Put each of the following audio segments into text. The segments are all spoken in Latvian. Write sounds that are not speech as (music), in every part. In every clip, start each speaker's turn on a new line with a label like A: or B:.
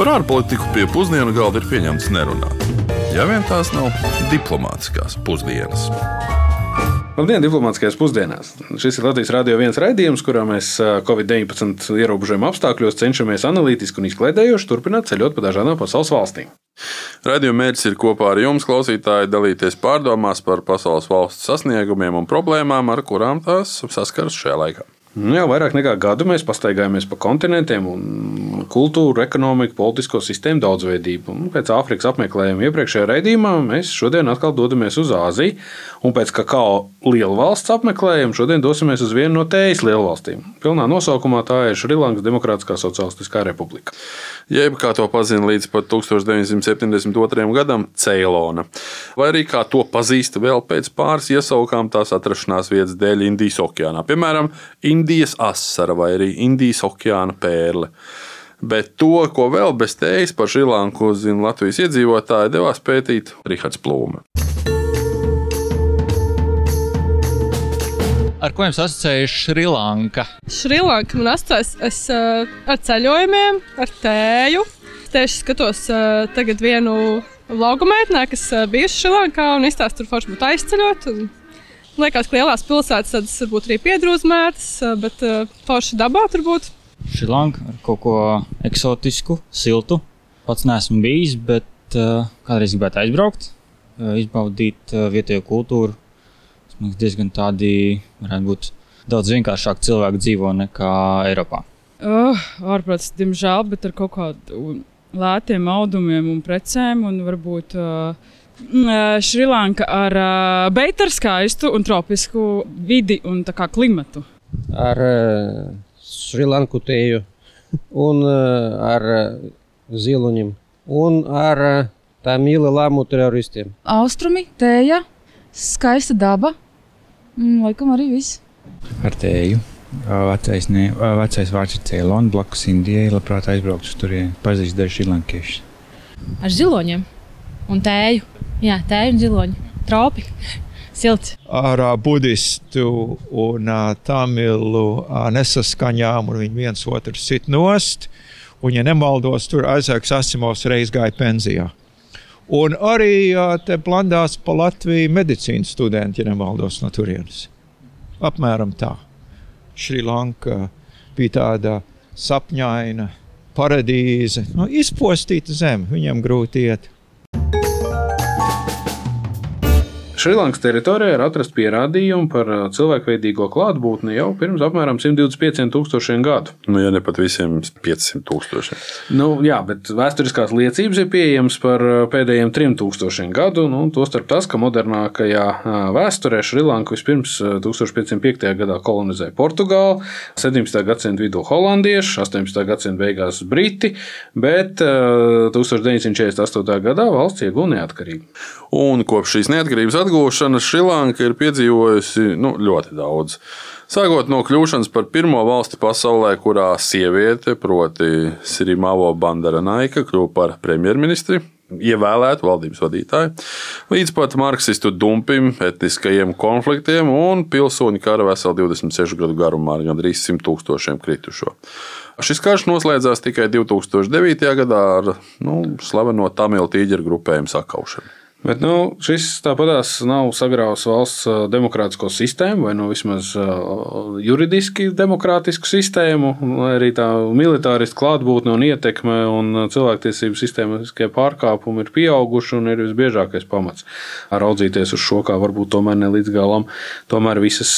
A: Par ārpolitiku pie pusdienu galda ir pieņemts nerunāt. Ja vien tās nav diplomātiskās pusdienas.
B: Labdien, diplomātiskajās pusdienās. Šis ir Latvijas Rādio viens raidījums, kurā mēs Covid-19 ierobežojumu apstākļos cenšamies analītiski un izklaidējoši turpināt ceļot pa dažādām pasaules valstīm.
A: Radījuma mērķis ir kopā ar jums, klausītāji, dalīties pārdomās par pasaules valstu sasniegumiem un problēmām, ar kurām tās saskaras šajā laikā.
B: Nu, jau vairāk nekā gadu mēs pastaigājāmies pa kontinentiem, un kultūru, ekonomiku, politisko sistēmu daudzveidību. Un pēc Āfrikas apmeklējuma iepriekšējā raidījumā mēs šodien atkal dodamies uz Āziju, un pēc kakao lielvalsts apmeklējuma šodien dosimies uz vienu no tējas lielvalstīm. Pilnā nosaukumā tā ir Šrilankas Demokrātiskā Socialistiskā Republika.
A: Jeb kā to pazina līdz pat 1972. gadam, Ceilona. Vai arī kā to pazīst vēl pēc pāris iesaukām tās atrašanās vietas dēļ Indijas okeānā. Piemēram, Indijas asara vai arī Indijas okeāna pērle. Bet to, ko vēl bez tējas par Šrilanku zina Latvijas iedzīvotāji, devās pētīt Rihards Plūme.
C: Ar ko jums asociējas Šrilanka?
D: Šrilanka man asociējas uh, ar ceļojumiem, ar tēju. Tieši skatos uh, tagad vienu lauku meitnē, kas uh, bijusi Šrilankā un izstāsta, tur forši būtu aizceļot. Un, liekas, ka lielās pilsētas tādas varbūt arī piedrūzmētas, uh, bet uh, forši dabā tur būtu.
C: Šrilanka ar kaut ko eksotisku, siltu. Pats neesmu bijis, bet uh, kādreiz gribētu aizbraukt, uh, izbaudīt uh, vietējo kultūru. Tas diezgan tādi, varētu būt daudz vienkāršāk cilvēki dzīvo nekā Eiropā.
E: Oh, ārprāts, diemžēl, bet ar kaut kādiem lētiem audumiem un precēm, un varbūt uh, Šrilanka ar uh, beigu skaistu un tropisku vidi un klimatu.
F: Ar Šrilanku teju un ar ziloņiem un ar tamīlu lāmu teroristiem.
G: Austrumi, tēja, skaista daba. Mm, laikam arī viss.
H: Ar tēju. Vecais, ne, vecais vārds ir Ceilona, blakus Indijai. Labprāt aizbrauktu uz turieni, pazīst dažus šrilankiešus.
I: Ar ziloņiem un tēju. Jā, tēju un ziloņu. Tropi. Silts.
J: Ar uh, budistu un uh, tamilu uh, nesaskaņām, un viņi viens otru sit nost. Un, ja nemaldos, tur aizsāks Asimovs reiz gāja pensijā. Un arī te blandās pa Latviju medicīnas studenti, ja nemaldos no turienes. Apmēram tā. Šrilanka bija tāda sapņaina paradīze, nu, izpostīta zeme, viņam grūti iet.
B: Šrilankas teritorijā ir atrasta pierādījumi par cilvēkveidīgo klātbūtni jau pirms apmēram 125 tūkstošiem gadu.
A: Nu, ja ne pat visiem 500 tūkstošiem.
B: Nu, jā, bet vēsturiskās liecības ir pieejamas par pēdējiem 3000 gadu. Nu, Tostarp tas, ka modernākajā vēsturē Šrilanku vispirms 1505. gadā kolonizēja Portugāli, 17. gadsimta vidū holandieši, 18. gadsimta beigās briti, bet 1948. gadā valsts ieguva neatkarību.
A: Un kopš šīs neatkarības atgūšanas Šrilanka ir piedzīvojusi nu, ļoti daudz. Sākot no kļūšanas par pirmo valsti pasaulē, kurā sieviete, proti, Sirimavo Bandaranaika, kļuva par premjerministri, ievēlētu valdības vadītāju, līdz pat marksistu dumpim, etniskajiem konfliktiem un pilsoņu kara veselu 26 gadu garumā ar gandrīz 100 tūkstošiem kritušo. Šis karš noslēdzās tikai 2009. gadā ar nu, slaveno Tamilu tīģeru grupējumu sakaušanu.
B: Bet nu, šis tāpatās nav sagrauts valsts demokrātisko sistēmu, vai nu vismaz juridiski demokrātisku sistēmu, vai arī tā militāriska klātbūtne un ietekme un cilvēktiesību sistēmiskie pārkāpumi ir pieauguši un ir visbiežākais pamats. Raudzīties uz šo kā varbūt tomēr ne līdz galam, tomēr visas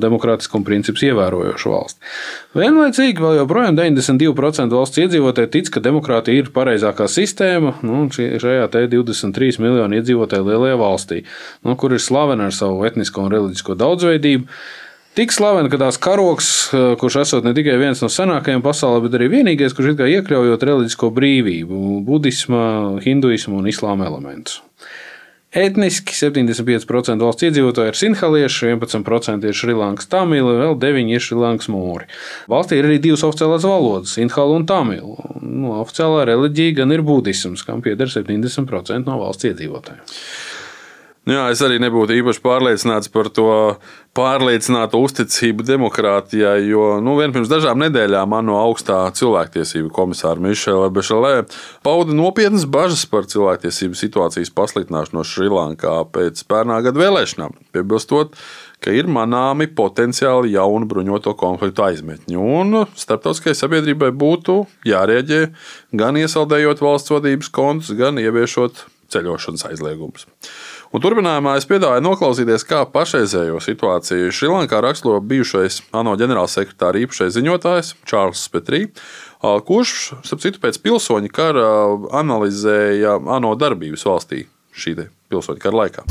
B: demokrātiskuma principus ievērojošu valsti. Vienlaicīgi vēl joprojām 92% valsts iedzīvotāji tic, ka demokrātija ir pareizākā sistēma, nu, šajā te 23 miljonu iedzīvotāju lielajā valstī, nu, kur ir slavena ar savu etnisko un reliģisko daudzveidību. Tik slavena, ka tās karoks, kurš esot ne tikai viens no senākajiem pasaulē, bet arī vienīgais, kurš iekļaujot reliģisko brīvību, budisma, hinduismu un islāma elementus. Etniski 75% valsts iedzīvotāji ir sinhalieši, 11% ir Šrilankas tamili, vēl 9% ir Šrilankas mūri. Valstī ir arī divas oficiālās valodas - sinhala un tamilu. Nu, oficiālā reliģija gan ir budisms, kam pieder 70% no valsts iedzīvotājiem.
A: Jā, es arī nebūtu īpaši pārliecināts par to pārliecinātu uzticību demokrātijai, jo nu, vien pirms dažām nedēļām ANO augstā cilvēktiesību komisāra Mišela Bešalē pauda nopietnas bažas par cilvēktiesību situācijas pasliktināšanos Šrilankā pēc pērnā gada vēlēšanām, piebilstot, ka ir manāmi potenciāli jaunu bruņoto konfliktu aizmetņi. Un starptautiskajai sabiedrībai būtu jārēģē gan iesaldējot valsts vadības kontus, gan ieviešot ceļošanas aizliegumus. Un turpinājumā es piedāvāju noklausīties, kā pašreizējo situāciju Šrilankā raksturo bijušais ANO ģenerālsekretāra īpašais ziņotājs Čārls Petrī, kurš, starp citu, pēc pilsoņa kara analizēja ANO darbības valstī šī pilsoņa kara laikā.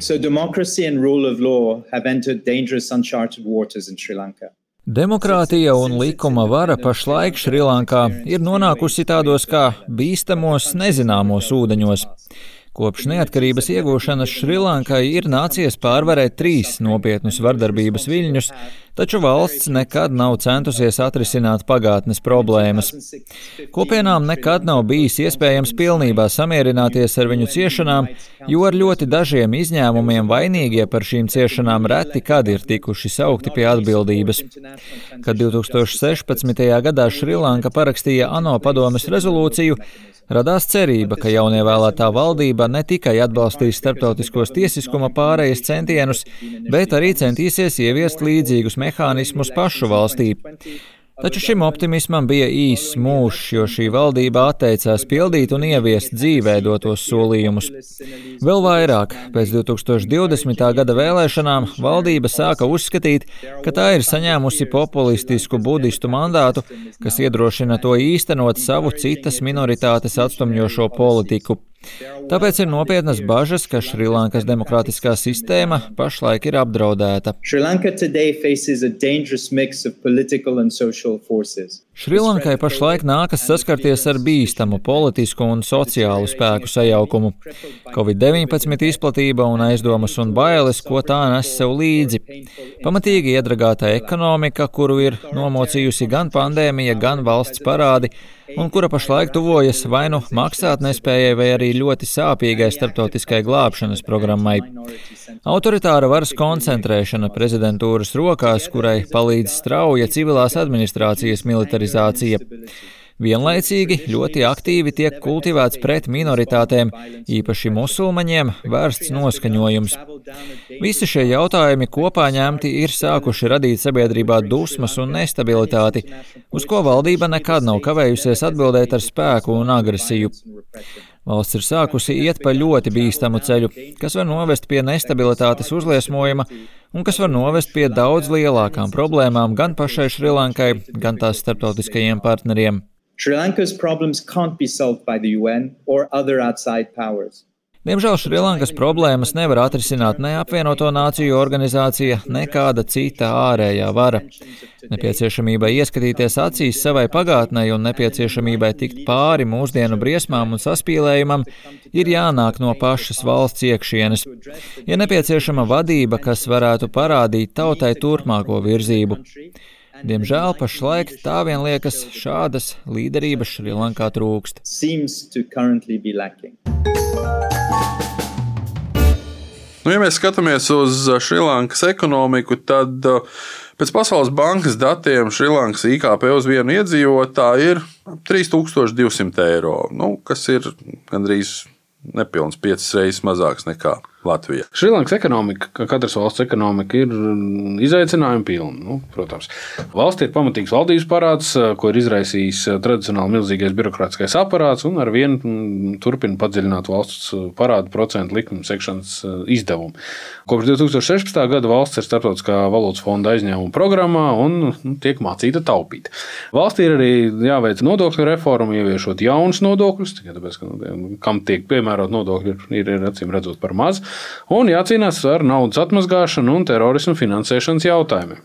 K: So, democracy and rule of law have entered dangerous, uncharted waters in Sri Lanka.
L: Demokrātija un likuma vara pašlaik Šrilankā ir nonākusi tādos kā bīstamos, nezināmos ūdeņos. Kopš neatkarības iegūšanas Šrilankai ir nācies pārvarēt trīs nopietnus vardarbības viļņus, taču valsts nekad nav centusies atrisināt pagātnes problēmas. Kopienām nekad nav bijis iespējams pilnībā samierināties ar viņu ciešanām, jo ar ļoti dažiem izņēmumiem vainīgie par šīm ciešanām reti kad ir tikuši saukti pie atbildības. Kad 2016. gadā Šrilanka parakstīja ANO padomes rezolūciju, Radās cerība, ka jaunievēlētā valdība ne tikai atbalstīs starptautiskos tiesiskuma pārējas centienus, bet arī centīsies ieviest līdzīgus mehānismus pašu valstī. Taču šim optimismam bija īss mūžs, jo šī valdība atteicās pildīt un ieviest dzīvē dotos solījumus. Vēl vairāk, pēc 2020. gada vēlēšanām valdība sāka uzskatīt, ka tā ir saņēmusi populistisku budistu mandātu, kas iedrošina to īstenot savu citas minoritātes atstumjošo politiku. Tāpēc ir nopietnas bažas, ka Šrilankas demokrātiskā sistēma pašlaik ir apdraudēta. Šrilankai pašlaik nākas saskarties ar bīstamu politisku un sociālu spēku sajaukumu. Covid-19 izplatība un aizdomas un bailes, ko tā nes sev līdzi. Pamatīgi iedragāta ekonomika, kuru ir nomocījusi gan pandēmija, gan valsts parādi un kura pašlaik tuvojas vai nu maksātnespējai, vai arī ļoti sāpīgai starptautiskai glābšanas programmai. Autoritāra varas koncentrēšana prezidentūras rokās, kurai palīdz strauja civilās administrācijas militarizācija. Vienlaicīgi ļoti aktīvi tiek kultivēts pret minoritātēm, īpaši musulmaņiem, vērsts noskaņojums. Visi šie jautājumi kopā ņemti ir sākuši radīt sabiedrībā dusmas un nestabilitāti, uz ko valdība nekad nav kavējusies atbildēt ar spēku un agresiju. Valsts ir sākusi iet pa ļoti bīstamu ceļu, kas var novest pie nestabilitātes uzliesmojuma un kas var novest pie daudz lielākām problēmām gan pašai Šrilankai, gan tās starptautiskajiem partneriem. Sri Lanka's problems can't be solved by the UN or other outside powers. Diemžēl Šrilankas problēmas nevar atrisināt ne apvienoto nāciju organizācija, ne kāda cita ārējā vara. Nepieciešamībai ieskatīties acīs savai pagātnei un nepieciešamībai tikt pāri mūsdienu briesmām un saspīlējumam ir jānāk no pašas valsts iekšienes. Ir nepieciešama vadība, kas varētu parādīt tautai turpmāko virzību. Diemžēl pašlaik tā vien liekas, šādas līderības Šrilankā trūkst.
A: Nu, ja mēs skatāmies uz Šrilankas ekonomiku, tad pēc Pasaules bankas datiem Šrilankas IKP uz vienu iedzīvotāju ir 3200 eiro, nu, kas ir gandrīz nepilns piecas reizes mazāks nekā Latvijā.
B: Šrilankas ekonomika, kā katras valsts ekonomika, ir mm, izaicinājuma pilna. Nu, protams, valsts ir pamatīgs valdības parāds, ko ir izraisījis tradicionāli milzīgais birokrātiskais aparāts, un ar vienu mm, turpina padziļināt valsts parādu procentu likuma sekšanas izdevumu. Kopš 2016. gada valsts ir starptautiskā valūtas fonda aizņēmuma programmā un nu, tiek mācīta taupīt. Valstī ir arī jāveic nodokļu reforma, ieviešot jaunus nodokļus, tāpēc, ka nu, kam tiek piemērot nodokļi, ir, ir acīm redzot par maz un jācīnās ar naudas atmazgāšanu un terorismu finansēšanas jautājumiem.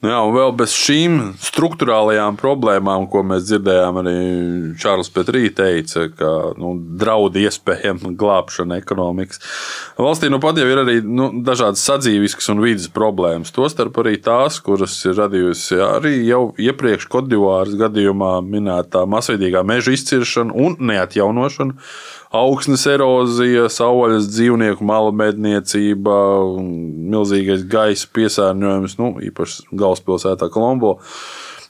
A: Nu jā, un vēl bez šīm struktūrālajām problēmām, ko mēs dzirdējām, arī Čārlis Petrī teica, ka nu, draud iespējama glābšana ekonomikas. Valstī nu pat jau ir arī nu, dažādas sadzīviskas un vidas problēmas. Tostarp arī tās, kuras ir radījusi arī jau iepriekš Kodivāras gadījumā minētā masveidīgā meža izciršana un neatjaunošana augsnes erozija, savvaļas dzīvnieku malmedniecība, milzīgais gaisa piesārņojums, nu, īpaši galvaspilsētā Kolombo.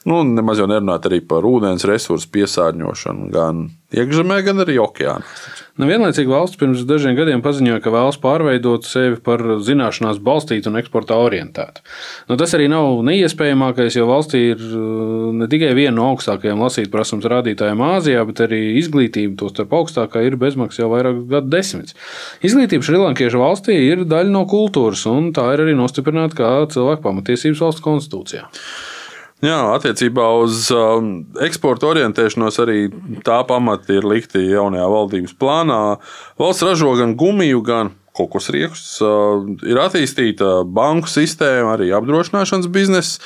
A: Nu, nemaz jau nerunāt arī par ūdens resursu piesārņošanu gan iekšzemē, gan arī okeānā.
B: Nu, vienlaicīgi valsts pirms dažiem gadiem paziņoja, ka vēlas pārveidot sevi par zināšanās balstītu un eksporta orientētu. Nu, tas arī nav neiespējamākais, jo valstī ir uh, ne tikai viena no augstākajām lasīt prasības rādītājiem Āzijā, bet arī izglītība, tostarp augstākā, ir bezmaksas jau vairākus gadu desmitus. Izglītība Šrilankiešu valstī ir daļa no kultūras, un tā ir arī nostiprināta kā cilvēku pamatiesības valsts konstitūcijā.
A: Jā, attiecībā uz um, eksporta orientēšanos arī tā pamati ir likti jaunajā valdības plānā. Valsts ražo gan gumiju, gan kokosriekus, uh, ir attīstīta banku sistēma, arī apdrošināšanas biznesa,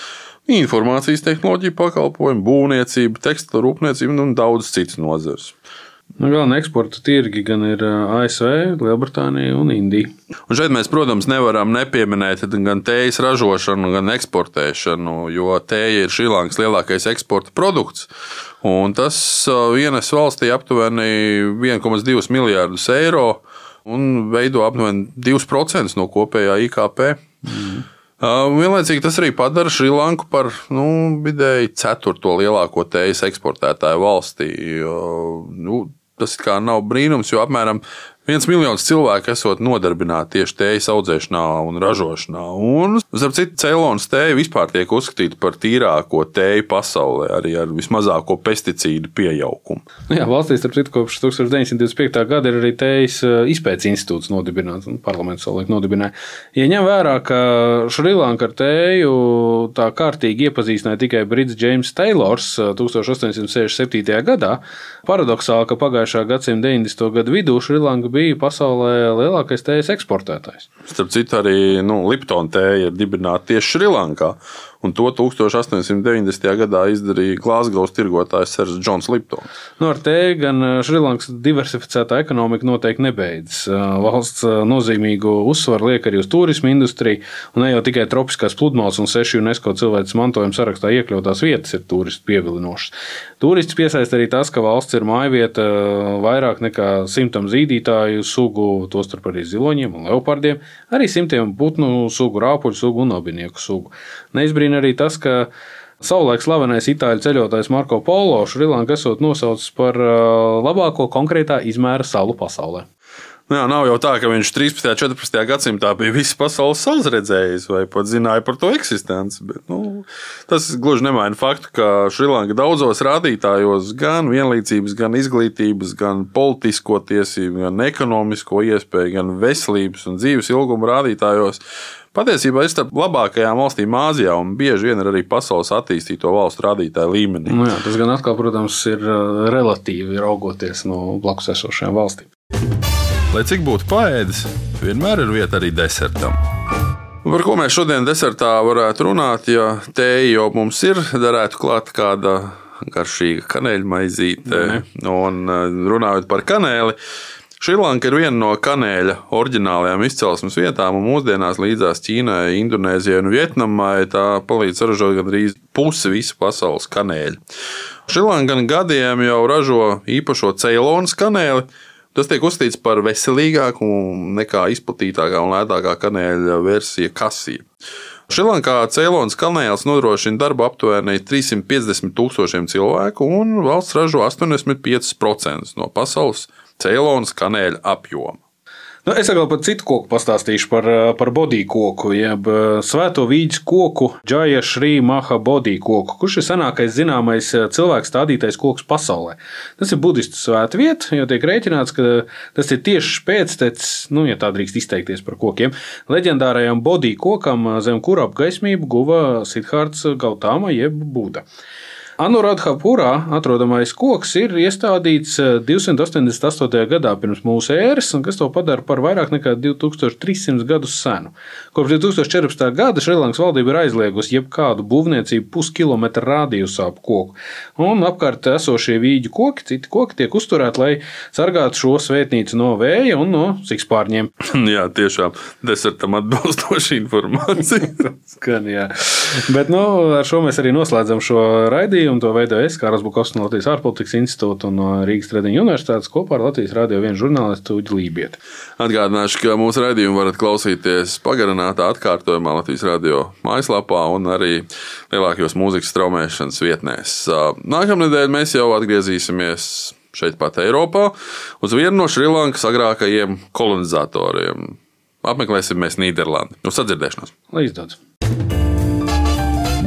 A: informācijas tehnoloģija pakalpojumi, būvniecība, tekstilu rūpniecība un daudz citas nozares.
B: Nu, Galvenā eksporta tirgi gan ir ASV, Lielbritānija un Indija.
A: Un šeit mēs, protams, nevaram nepieminēt gan tējas ražošanu, gan eksportēšanu, jo tēja ir Šrilankas lielākais eksporta produkts. Un tas vienas valstī aptuveni 1,2 miljārdus eiro un veido aptuveni 2% no kopējā IKP. Mm. Vienlaicīgi tas arī padara Šrilanku par nu, vidēji ceturto lielāko tējas eksportētāju valstī. Nu, tas nav brīnums, jo apmēram viens miljons cilvēku esot nodarbināti tieši tējas audzēšanā un ražošanā. Un, starp citu, Ceilonas tēja vispār tiek uzskatīta par tīrāko tēju pasaulē, arī ar vismazāko pesticīdu pieaugumu.
B: Jā, valstī, starp citu, kopš 1925. gada ir arī tējas izpētes institūts nodibināts, un parlaments savulaik nodibināja. Ja ņem vērā, ka Šrilanka ar tēju tā kārtīgi iepazīstināja tikai Brits James Taylors 1867. gadā, paradoxāli, ka pagājušā gadsimta 90. gadu vidū Šrilanka bija pasaulē lielākais tējas eksportētājs.
A: Starp citu, arī nu, Liptona tēja ir dibināta tieši Šrilankā. Un to 1890. gadā izdarīja Glasgow tirgotājs Sērs Džons Liptons.
B: Nu, ar tēju gan Šrilankas diversificētā ekonomika noteikti nebeidzas. Valsts nozīmīgu uzsvaru liek arī uz turismu industriju, un ne jau tikai tropiskās pludmales un seši UNESCO cilvēces mantojuma sarakstā iekļautās vietas ir turistu pievilinošas. Turists piesaista arī tas, ka valsts ir mājvieta vairāk nekā simtam zīdītāju sugu, tostarp arī ziloņiem un leopardiem, arī simtiem putnu sugu, rāpuļu sugu un abinieku sugu. Neizbrīna arī tas, ka Savulaik slavenais itāļu ceļotājs Marko Polo Šrilanka esot nosaucis par labāko konkrētā izmēra salu pasaulē.
A: Nu jā, nav jau tā, ka viņš 13. un 14. gadsimtā bija visas pasaules salas redzējis vai pat zināja par to eksistenci. Bet, nu, tas gluži nemaina faktu, ka Šrilanka daudzos rādītājos, gan vienlīdzības, gan izglītības, gan politisko tiesību, gan ekonomisko iespēju, gan veselības un dzīves ilguma rādītājos Patiesībā ir starp labākajām valstīm Āzijā un bieži vien arī pasaules attīstīto valstu rādītāju līmenī.
B: Nu jā, tas gan atkal, protams, ir relatīvi raugoties no blakus esošajām valstīm.
A: Lai cik būtu paēdis, vienmēr ir vieta arī desertam. Par ko mēs šodien desertā varētu runāt, ja tēja jau mums ir, darētu klāt kāda garšīga kanēļmaizīte. Un runājot par kanēli, Šrilanka ir viena no kanēļa oriģinālajām izcelsmes vietām, un mūsdienās līdzās Ķīnai, Indonēzijai un Vietnamai tā palīdz saražot gandrīz pusi visa pasaules kanēļa. Šrilanka gan gadiem jau ražo īpašo Ceilonas kanēli. Tas tiek uzskatīts par veselīgāku nekā izplatītākā un lētākā kanēļa versija kasija. Šrilankā Ceilonas kanēls nodrošina darbu aptuveni 350 tūkstošiem cilvēku, un valsts ražo 85% no pasaules Ceilonas kanēļa apjoma.
B: Nu, es vēl par citu koku pastāstīšu par, par bodīju koku, jeb svēto vīģu koku, Džaja Šrī Maha bodīju koku, kurš ir senākais zināmais cilvēks stādītais koks pasaulē. Tas ir budistu svēta vieta, jo tiek rēķināts, ka tas ir tieši pēctecis, nu, ja tā drīkst izteikties par kokiem, leģendārajam bodīju kokam, zem kura apgaismību guva Sidhārds Gautāma jeb Buda. Anuradhapurā atrodamais koks ir iestādīts 288. gadā pirms mūsu ēras, kas to padara par vairāk nekā 2300 gadus senu. Kopš 2014. gada Šrilankas valdība ir aizliegusi jebkādu būvniecību puskilometra rādījusā ap koku. Un apkārt esošie vīģu koki, citi koki tiek uzturēti, lai sargātu šo svētnīcu no vēja un no sikspārņiem. (coughs) (coughs)
A: jā, tiešām desertam atbilstoša informācija. (laughs)
B: Skan, jā. Bet nu, ar šo mēs arī noslēdzam šo raidījumu. To veidoju es, Kārs Bukovs no Latvijas ārpolitikas institūta un no Rīgas Tradiņu universitātes kopā ar Latvijas radio vienu žurnālistu Uģi Lībieti.
A: Atgādināšu, ka mūsu raidījumu varat klausīties pagarinātā atkārtojumā Latvijas radio mājaslapā un arī lielākajos mūzikas straumēšanas vietnēs. Nākamnedēļ mēs jau atgriezīsimies šeit pat Eiropā uz vienu no Šrilankas agrākajiem kolonizatoriem. Apmeklēsim mēs Nīderlandi. Uz sadzirdēšanos!
B: Lai izdodas!